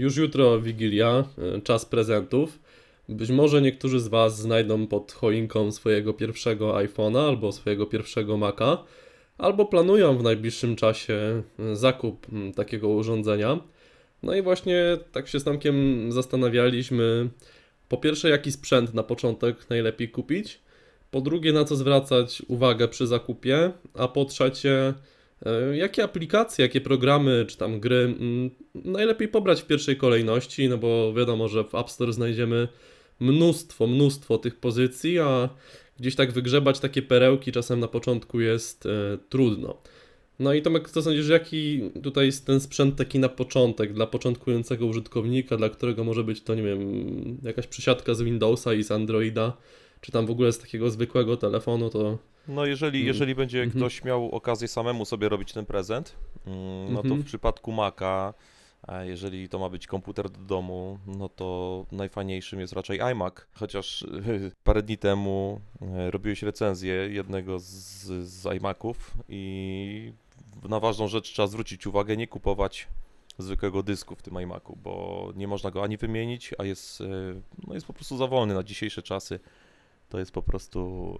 Już jutro Wigilia, e, czas prezentów. Być może niektórzy z Was znajdą pod choinką swojego pierwszego iPhone'a albo swojego pierwszego Maca, albo planują w najbliższym czasie e, zakup takiego urządzenia. No i właśnie tak się z Tomkiem zastanawialiśmy, po pierwsze jaki sprzęt na początek najlepiej kupić, po drugie na co zwracać uwagę przy zakupie, a po trzecie jakie aplikacje, jakie programy czy tam gry mm, najlepiej pobrać w pierwszej kolejności, no bo wiadomo, że w App Store znajdziemy mnóstwo, mnóstwo tych pozycji, a gdzieś tak wygrzebać takie perełki czasem na początku jest e, trudno. No i Tomek, co sądzisz, jaki tutaj jest ten sprzęt taki na początek, dla początkującego użytkownika, dla którego może być to, nie wiem, jakaś przysiadka z Windowsa i z Androida, czy tam w ogóle z takiego zwykłego telefonu, to No jeżeli, Mm. jeżeli będzie Mhm. ktoś miał okazję samemu sobie robić ten prezent, mm, no to Mhm. w przypadku Maca, jeżeli to ma być komputer do domu, no to najfajniejszym jest raczej iMac. Chociaż parę dni temu e, robiłeś recenzję jednego z, z iMaców i na ważną rzecz trzeba zwrócić uwagę, nie kupować zwykłego dysku w tym iMacu, bo nie można go ani wymienić, a jest, e, no jest po prostu za wolny na dzisiejsze czasy. To jest po prostu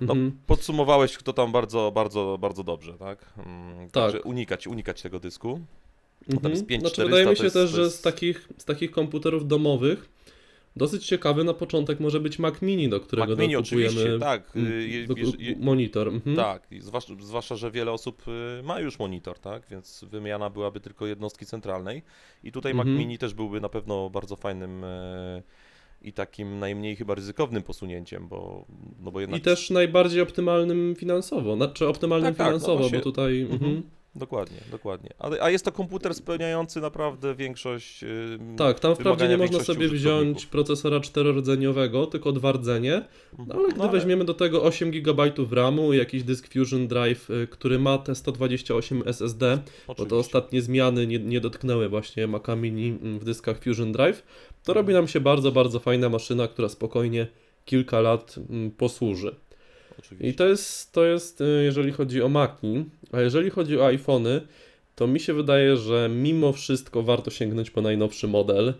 No, mhm. Podsumowałeś to tam bardzo, bardzo, bardzo dobrze, tak? Mm, Tak. Także unikać, unikać tego dysku. tam Mhm. z Znaczy 5400 wydaje mi się jest- też, to że jest- z takich, z takich komputerów domowych dosyć ciekawy na początek może być Mac Mini, do którego Mac Mini oczywiście, tak. y, do- monitor. Mhm. Tak, zwłaszcza, zwłaszcza, że wiele osób y, ma już monitor, tak? Więc wymiana byłaby tylko jednostki centralnej. I tutaj Mhm. Mac Mini też byłby na pewno bardzo fajnym e, i takim najmniej chyba ryzykownym posunięciem, bo, no bo jednak... I też najbardziej optymalnym finansowo, znaczy optymalnym Tak, tak, no finansowo, bo tutaj... Mhm. Mhm. Dokładnie, dokładnie. A, a jest to komputer spełniający naprawdę większość... y, Tak, tam wprawdzie nie można sobie wziąć procesora czterordzeniowego, tylko dwa rdzenie, no ale gdy No, weźmiemy do tego 8 GB RAMu i jakiś dysk Fusion Drive, y, który ma te 128 SSD, bo oczywiście. to ostatnie zmiany nie, nie dotknęły właśnie Maca Mini mm, w dyskach Fusion Drive, to robi nam się bardzo, bardzo fajna maszyna, która spokojnie kilka lat mm, posłuży. Oczywiście. I to jest, to jest y, jeżeli chodzi o Maci, a jeżeli chodzi o iPhony, to mi się wydaje, że mimo wszystko warto sięgnąć po najnowszy model,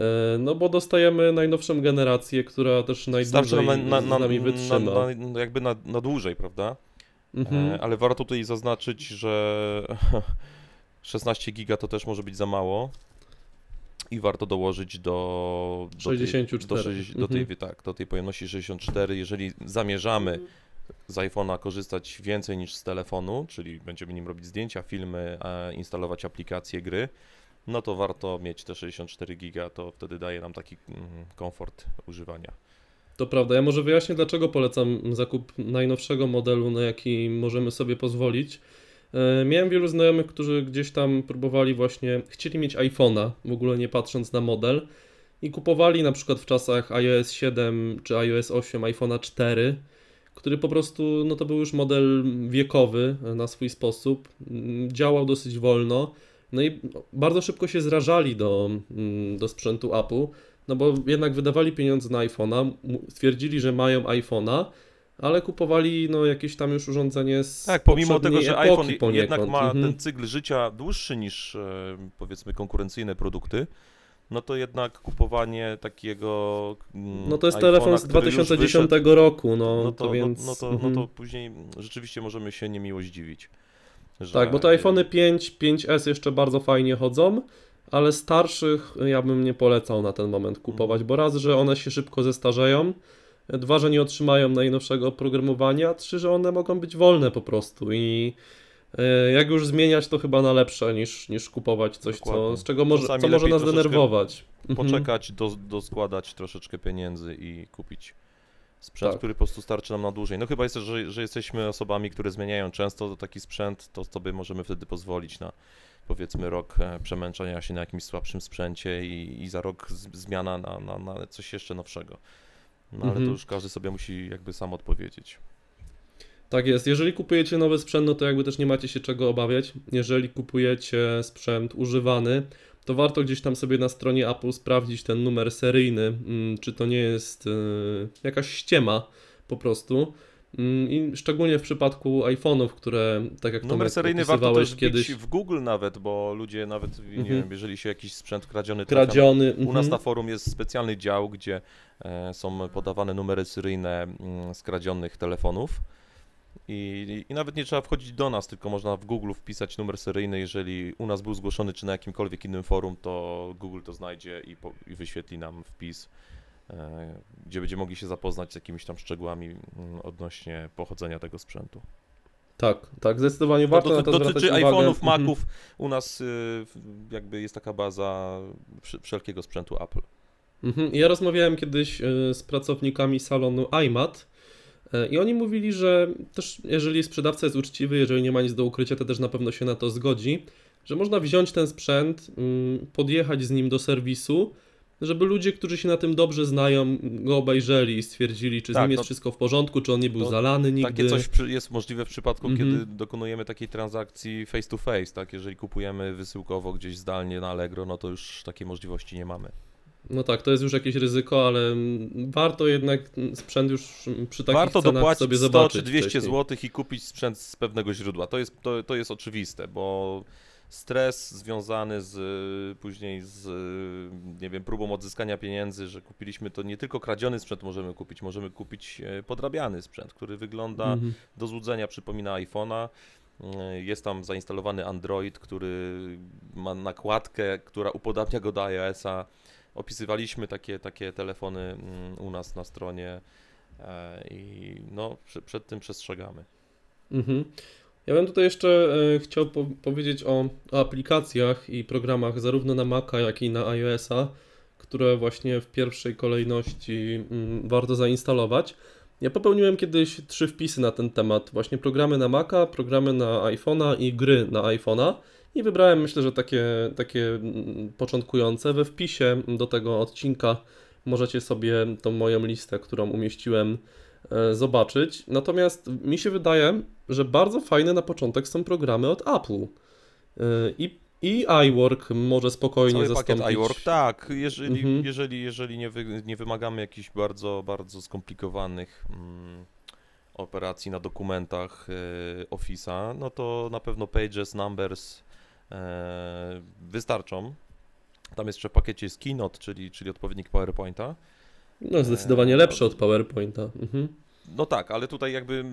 e, no bo dostajemy najnowszą generację, która też najdłużej nam na, na, z nami na, wytrzyma. na, na, jakby na, na dłużej, prawda? Mhm. E, ale warto tutaj zaznaczyć, że 16 giga to też może być za mało i warto dołożyć do, do, tej, 64. do, sześćdziesiąt- do, tej, Mhm. tak, do tej pojemności 64. Jeżeli zamierzamy z iPhone'a korzystać więcej niż z telefonu, czyli będziemy nim robić zdjęcia, filmy, instalować aplikacje, gry, no to warto mieć te 64 giga, to wtedy daje nam taki mm, komfort używania. To prawda. Ja może wyjaśnię, dlaczego polecam zakup najnowszego modelu, na jaki możemy sobie pozwolić. E, Miałem wielu znajomych, którzy gdzieś tam próbowali właśnie, chcieli mieć iPhone'a, w ogóle nie patrząc na model i kupowali na przykład w czasach iOS 7 czy iOS 8 iPhone'a 4, który po prostu, no to był już model wiekowy na swój sposób, mm, działał dosyć wolno, no i bardzo szybko się zrażali do, mm, do sprzętu Apple, no bo jednak wydawali pieniądze na iPhone'a, stwierdzili, że mają iPhone'a, ale kupowali no jakieś tam już urządzenie z Tak, pomimo tego, że iPhone jednak ma Mhm. ten cykl życia dłuższy niż e, powiedzmy konkurencyjne produkty, no to jednak kupowanie takiego. mm, No to jest telefon z który już 2010 wyszedł, roku, no, no to, to, więc... no, no, to, mhm. no to później rzeczywiście możemy się niemiło zdziwić. Że, Tak, bo te iPhony 5, 5S jeszcze bardzo fajnie chodzą, ale starszych ja bym nie polecał na ten moment kupować, bo raz, że one się szybko zestarzeją, dwa, że nie otrzymają najnowszego oprogramowania, trzy, że one mogą być wolne po prostu i e, jak już zmieniać, to chyba na lepsze niż, niż kupować coś, co, z czego może, Czasami co może nas denerwować. Mhm. Poczekać, do, doskładać troszeczkę pieniędzy i kupić sprzęt, Tak. który po prostu starczy nam na dłużej. No chyba jest, że, że jesteśmy osobami, które zmieniają często taki sprzęt, to sobie możemy wtedy pozwolić na powiedzmy rok e, przemęczania się na jakimś słabszym sprzęcie i, i za rok zmiana na, na, na coś jeszcze nowszego. No ale Mhm. to już każdy sobie musi jakby sam odpowiedzieć. Tak jest. Jeżeli kupujecie nowy sprzęt, no to jakby też nie macie się czego obawiać. Jeżeli kupujecie sprzęt używany, to warto gdzieś tam sobie na stronie Apple sprawdzić ten numer seryjny, mm, czy to nie jest y, jakaś ściema po prostu. Mm, I szczególnie w przypadku iPhone'ów, które tak jak Numer seryjny warto też kiedyś, w Google nawet, bo ludzie nawet, nie Mhm. wiem, jeżeli się jakiś sprzęt kradziony trafia kradziony. U nas mhm. na forum jest specjalny dział, gdzie e, są podawane numery seryjne mm, skradzionych telefonów. I, I nawet nie trzeba wchodzić do nas, tylko można w Google wpisać numer seryjny. Jeżeli u nas był zgłoszony, czy na jakimkolwiek innym forum, to Google to znajdzie i, po, i wyświetli nam wpis, gdzie będziemy mogli się zapoznać z jakimiś tam szczegółami mm, odnośnie pochodzenia tego sprzętu. Tak, tak, zdecydowanie To warto na doty, to dotyczy iPhone'ów, Mhm. Maców. U nas y, jakby jest taka baza wszelkiego sprzętu Apple. Mhm. Ja rozmawiałem kiedyś e, z pracownikami salonu iMat e, i oni mówili, że też jeżeli sprzedawca jest uczciwy, jeżeli nie ma nic do ukrycia, to też na pewno się na to zgodzi, że można wziąć ten sprzęt, mm, podjechać z nim do serwisu, żeby ludzie, którzy się na tym dobrze znają, go obejrzeli i stwierdzili, czy z Tak, nim jest no- wszystko w porządku, czy on nie był to zalany nigdy. Takie coś jest możliwe w przypadku, Mhm. kiedy dokonujemy takiej transakcji face to face, tak? Jeżeli kupujemy wysyłkowo gdzieś zdalnie na Allegro, no to już takiej możliwości nie mamy. No tak, to jest już jakieś ryzyko, ale mm, warto jednak mm, sprzęt już mm, przy takich Warto cenach dopłacić sobie 100 zobaczyć czy 200 wcześniej. zł i kupić sprzęt z pewnego źródła. To jest, to, to jest oczywiste, bo stres związany z y, później z y, nie wiem, próbą odzyskania pieniędzy, że kupiliśmy to nie tylko kradziony sprzęt możemy kupić, możemy kupić e, podrabiany sprzęt, który wygląda Mhm. do złudzenia przypomina iPhone'a. Y, Jest tam zainstalowany Android, który ma nakładkę, która upodabnia go do iOS-a. Opisywaliśmy takie, takie telefony mm, u nas na stronie e, i no, prze- przed tym przestrzegamy. Mhm. Ja bym tutaj jeszcze e, chciał po powiedzieć o, o aplikacjach i programach zarówno na Maca, jak i na iOS-a, które właśnie w pierwszej kolejności mm, warto zainstalować. Ja popełniłem kiedyś trzy wpisy na ten temat, właśnie programy na Maca, programy na iPhone'a i gry na iPhone'a i wybrałem myślę, że takie, takie mm, początkujące. We wpisie do tego odcinka możecie sobie tą moją listę, którą umieściłem, zobaczyć. Natomiast mi się wydaje, że bardzo fajne na początek są programy od Apple. E, I, i iWork może spokojnie Cały zastąpić. pakiet iWork, tak, jeżeli, Mhm. jeżeli, jeżeli nie, wy, nie wymagamy jakichś bardzo, bardzo skomplikowanych mm, operacji na dokumentach e, Office'a, no to na pewno Pages, Numbers e, wystarczą. Tam jeszcze w pakiecie jest Keynote, czyli, czyli odpowiednik PowerPointa. No, zdecydowanie E, lepsze od PowerPointa. Mhm. No tak, ale tutaj jakby,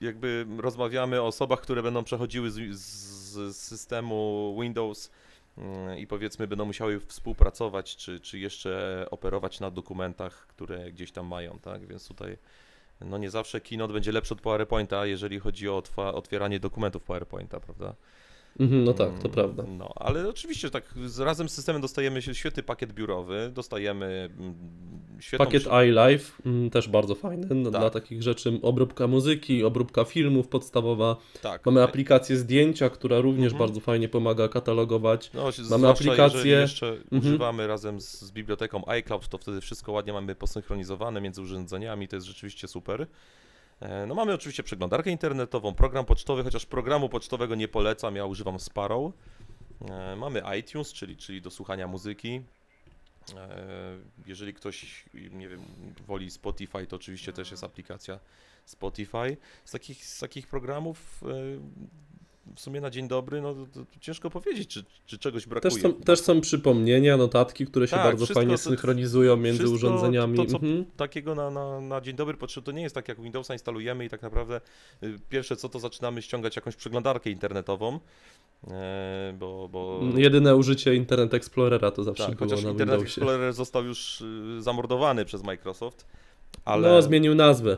jakby rozmawiamy o osobach, które będą przechodziły z, z systemu Windows mm, i powiedzmy będą musiały współpracować, czy, czy jeszcze operować na dokumentach, które gdzieś tam mają, tak? Więc tutaj no nie zawsze Keynote będzie lepszy od PowerPointa, jeżeli chodzi o otwieranie dokumentów PowerPointa, prawda? Mhm, no tak, to Mm, prawda. No, ale oczywiście tak razem z systemem dostajemy świetny pakiet biurowy, dostajemy mm, świetną Pakiet iLife mm, też bardzo fajny no, Tak. dla takich rzeczy. Obróbka muzyki, obróbka filmów podstawowa. tak. Mamy aplikację zdjęcia, która również Mhm. bardzo fajnie pomaga katalogować. No, Mamy aplikację- jeszcze Mhm. używamy razem z, z biblioteką iCloud, to wtedy wszystko ładnie mamy posynchronizowane między urządzeniami, to jest rzeczywiście super. E, No mamy oczywiście przeglądarkę internetową, program pocztowy, chociaż programu pocztowego nie polecam, ja używam Sparrow. E, Mamy iTunes, czyli, czyli do słuchania muzyki. E, Jeżeli ktoś, nie wiem, woli Spotify, to oczywiście też jest aplikacja Spotify. Z takich, z takich programów w sumie na dzień dobry, no to, to ciężko powiedzieć, czy, czy czegoś brakuje. Też są, też są przypomnienia, notatki, które się Tak, bardzo fajnie to- synchronizują między urządzeniami. to, co- Mhm. Takiego na, na, na dzień dobry potrzeb to nie jest tak, jak Windowsa instalujemy i tak naprawdę y, pierwsze co to zaczynamy ściągać jakąś przeglądarkę internetową, e, bo, bo Jedyne użycie Internet Explorera to zawsze tak, było chociaż na Internet Windowsie. Explorer został już y, zamordowany przez Microsoft, ale No, zmienił nazwę.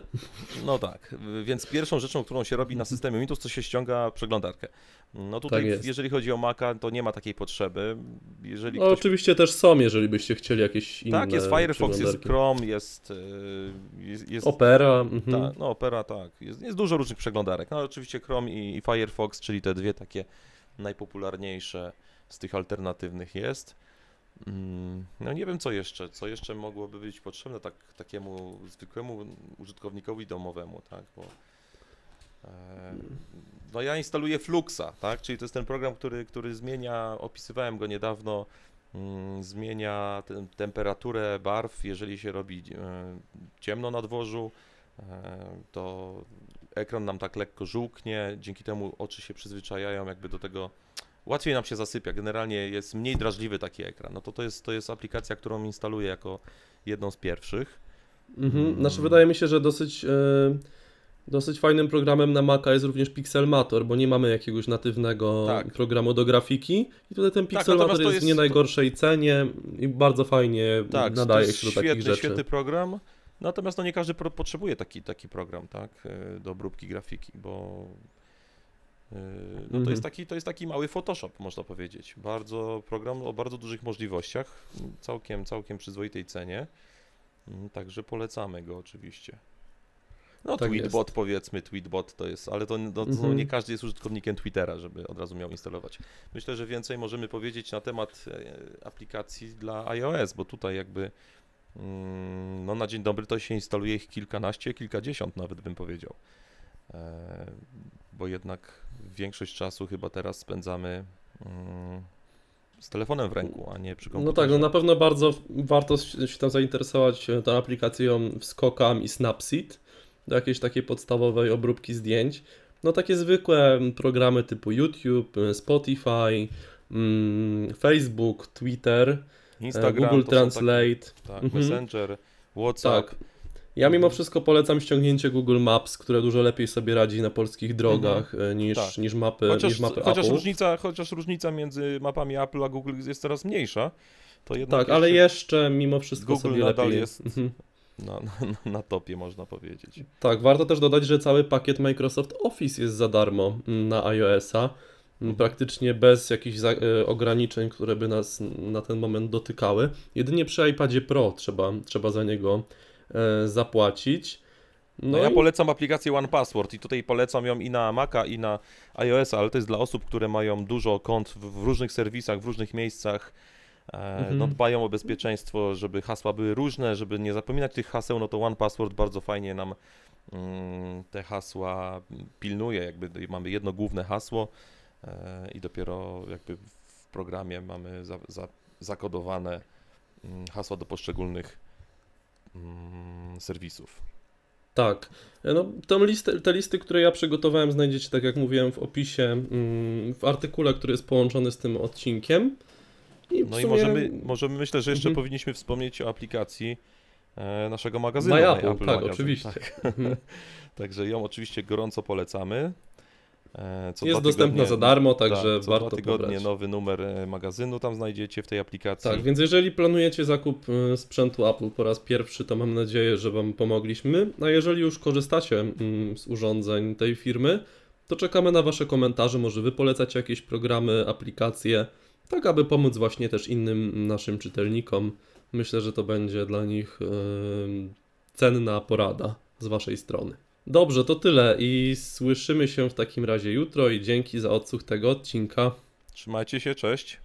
No tak, więc pierwszą rzeczą, którą się robi na systemie Windows, to się ściąga przeglądarkę. No tutaj, Tak jeżeli chodzi o Maca, to nie ma takiej potrzeby. Jeżeli No, ktoś... oczywiście też są, jeżeli byście chcieli jakieś inne Tak, jest Firefox, jest. Chrome, jest... y, jest, jest Opera. Mhm. ta, no Opera, tak. Jest, jest dużo różnych przeglądarek. No oczywiście Chrome i, i Firefox, czyli te dwie takie najpopularniejsze z tych alternatywnych jest. Mm, No nie wiem co jeszcze, co jeszcze mogłoby być potrzebne tak, takiemu zwykłemu użytkownikowi domowemu, tak, bo e, no ja instaluję Fluxa, tak, czyli to jest ten program, który, który zmienia, opisywałem go niedawno, mm, zmienia tem- temperaturę barw, jeżeli się robi e, ciemno na dworzu, e, to ekran nam tak lekko żółknie, dzięki temu oczy się przyzwyczajają jakby do tego, łatwiej nam się zasypia, generalnie jest mniej drażliwy taki ekran. No to to jest, to jest aplikacja, którą instaluję jako jedną z pierwszych. Mhm. Mm. Znaczy wydaje mi się, że dosyć, e, dosyć fajnym programem na Maca jest również Pixelmator, bo nie mamy jakiegoś natywnego Tak. programu do grafiki i tutaj ten Pixelmator natomiast to jest, w nie jest- najgorszej cenie i bardzo fajnie Tak, nadaje jest się do takich świetny, rzeczy. świetny program. Natomiast no nie każdy potrzebuje taki, taki program, tak, e, do obróbki grafiki, bo no to, Mhm. jest taki, to jest taki mały Photoshop, można powiedzieć. Bardzo program o bardzo dużych możliwościach, całkiem, całkiem przyzwoitej cenie. Mm, Także polecamy go oczywiście. No Tak Tweetbot powiedzmy, Tweetbot to jest, ale to, no, to Mhm. nie każdy jest użytkownikiem Twittera, żeby od razu miał instalować. Myślę, że więcej możemy powiedzieć na temat e, aplikacji dla iOS, bo tutaj jakby mm, no na dzień dobry to się instaluje ich kilkanaście, kilkadziesiąt nawet bym powiedział. E, Bo jednak większość czasu chyba teraz spędzamy mm, z telefonem w ręku, a nie przy No komputerze. tak, no na pewno bardzo warto się tam zainteresować e, tą aplikacją Wskokam i Snapseed do jakiejś takiej podstawowej obróbki zdjęć. No takie zwykłe programy typu YouTube, e, Spotify, mm, Facebook, Twitter, Instagram, Google Translate. Takie, tak, Mhm. Messenger, WhatsApp. Tak. Ja mimo Mhm. wszystko polecam ściągnięcie Google Maps, które dużo lepiej sobie radzi na polskich drogach e, niż, Tak. niż mapy, Chociaż, niż mapy chociaż, Apple. różnica, chociaż różnica między mapami Apple a Google jest coraz mniejsza, to jednak Tak, ale jeszcze mimo wszystko Google sobie nadal lepiej. jest- Mhm. na, na, na topie można powiedzieć. Tak, warto też dodać, że cały pakiet Microsoft Office jest za darmo mm, na iOS-a. mm, Mhm. Praktycznie bez jakichś za, e, ograniczeń, które by nas na ten moment dotykały. Jedynie przy iPadzie Pro trzeba, trzeba za niego zapłacić. No, No ja i, polecam aplikację One Password i tutaj polecam ją i na Maca i na iOS, ale to jest dla osób, które mają dużo kont w, w różnych serwisach, w różnych miejscach. E, Mhm. no, dbają o bezpieczeństwo, żeby hasła były różne, żeby nie zapominać tych haseł, no to One Password bardzo fajnie nam mm, te hasła pilnuje, jakby mamy jedno główne hasło e, i dopiero jakby w programie mamy za, za, zakodowane mm, hasła do poszczególnych serwisów. tak. No, tą listę, te listy, które ja przygotowałem, znajdziecie, tak jak mówiłem, w opisie, mm, w artykule, który jest połączony z tym odcinkiem. I No i sumie możemy, możemy, myślę, że jeszcze Mhm. powinniśmy wspomnieć o aplikacji e, naszego magazynu. My My Apple, tak, Magazyn, oczywiście. Tak. Także ją oczywiście gorąco polecamy. E, co jest dostępna tygodnie- za darmo, tak, także co warto dwa tygodnie pobrać. nowy numer e, magazynu tam znajdziecie w tej aplikacji. Tak, więc jeżeli planujecie zakup y, sprzętu Apple po raz pierwszy, to mam nadzieję, że Wam pomogliśmy. A jeżeli już korzystacie mm, z urządzeń tej firmy, to czekamy na Wasze komentarze. Może Wy polecacie jakieś programy, aplikacje, tak aby pomóc właśnie też innym naszym czytelnikom. Myślę, że to będzie dla nich cenna porada z Waszej strony. Dobrze, to tyle i słyszymy się w takim razie jutro i dzięki za odsłuch tego odcinka. Trzymajcie się, cześć.